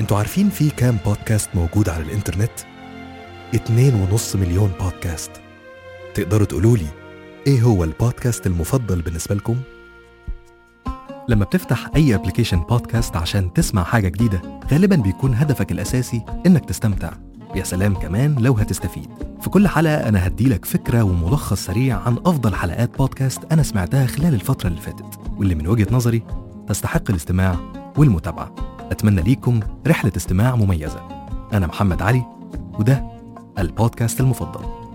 أنتوا عارفين في كام بودكاست موجود على الانترنت؟ اتنين ونص مليون بودكاست. تقدروا تقولوا لي إيه هو البودكاست المفضل بالنسبة لكم؟ لما بتفتح أي application بودكاست عشان تسمع حاجة جديدة غالبا بيكون هدفك الأساسي إنك تستمتع. يا سلام كمان لو هتستفيد. في كل حلقة أنا هديلك فكرة وملخص سريع عن أفضل حلقات بودكاست أنا سمعتها خلال الفترة اللي فاتت. واللي من وجهة نظري تستحق الاستماع والمتابعة. أتمنى ليكم رحلة استماع مميزة. أنا محمد علي وده البودكاست المفضل.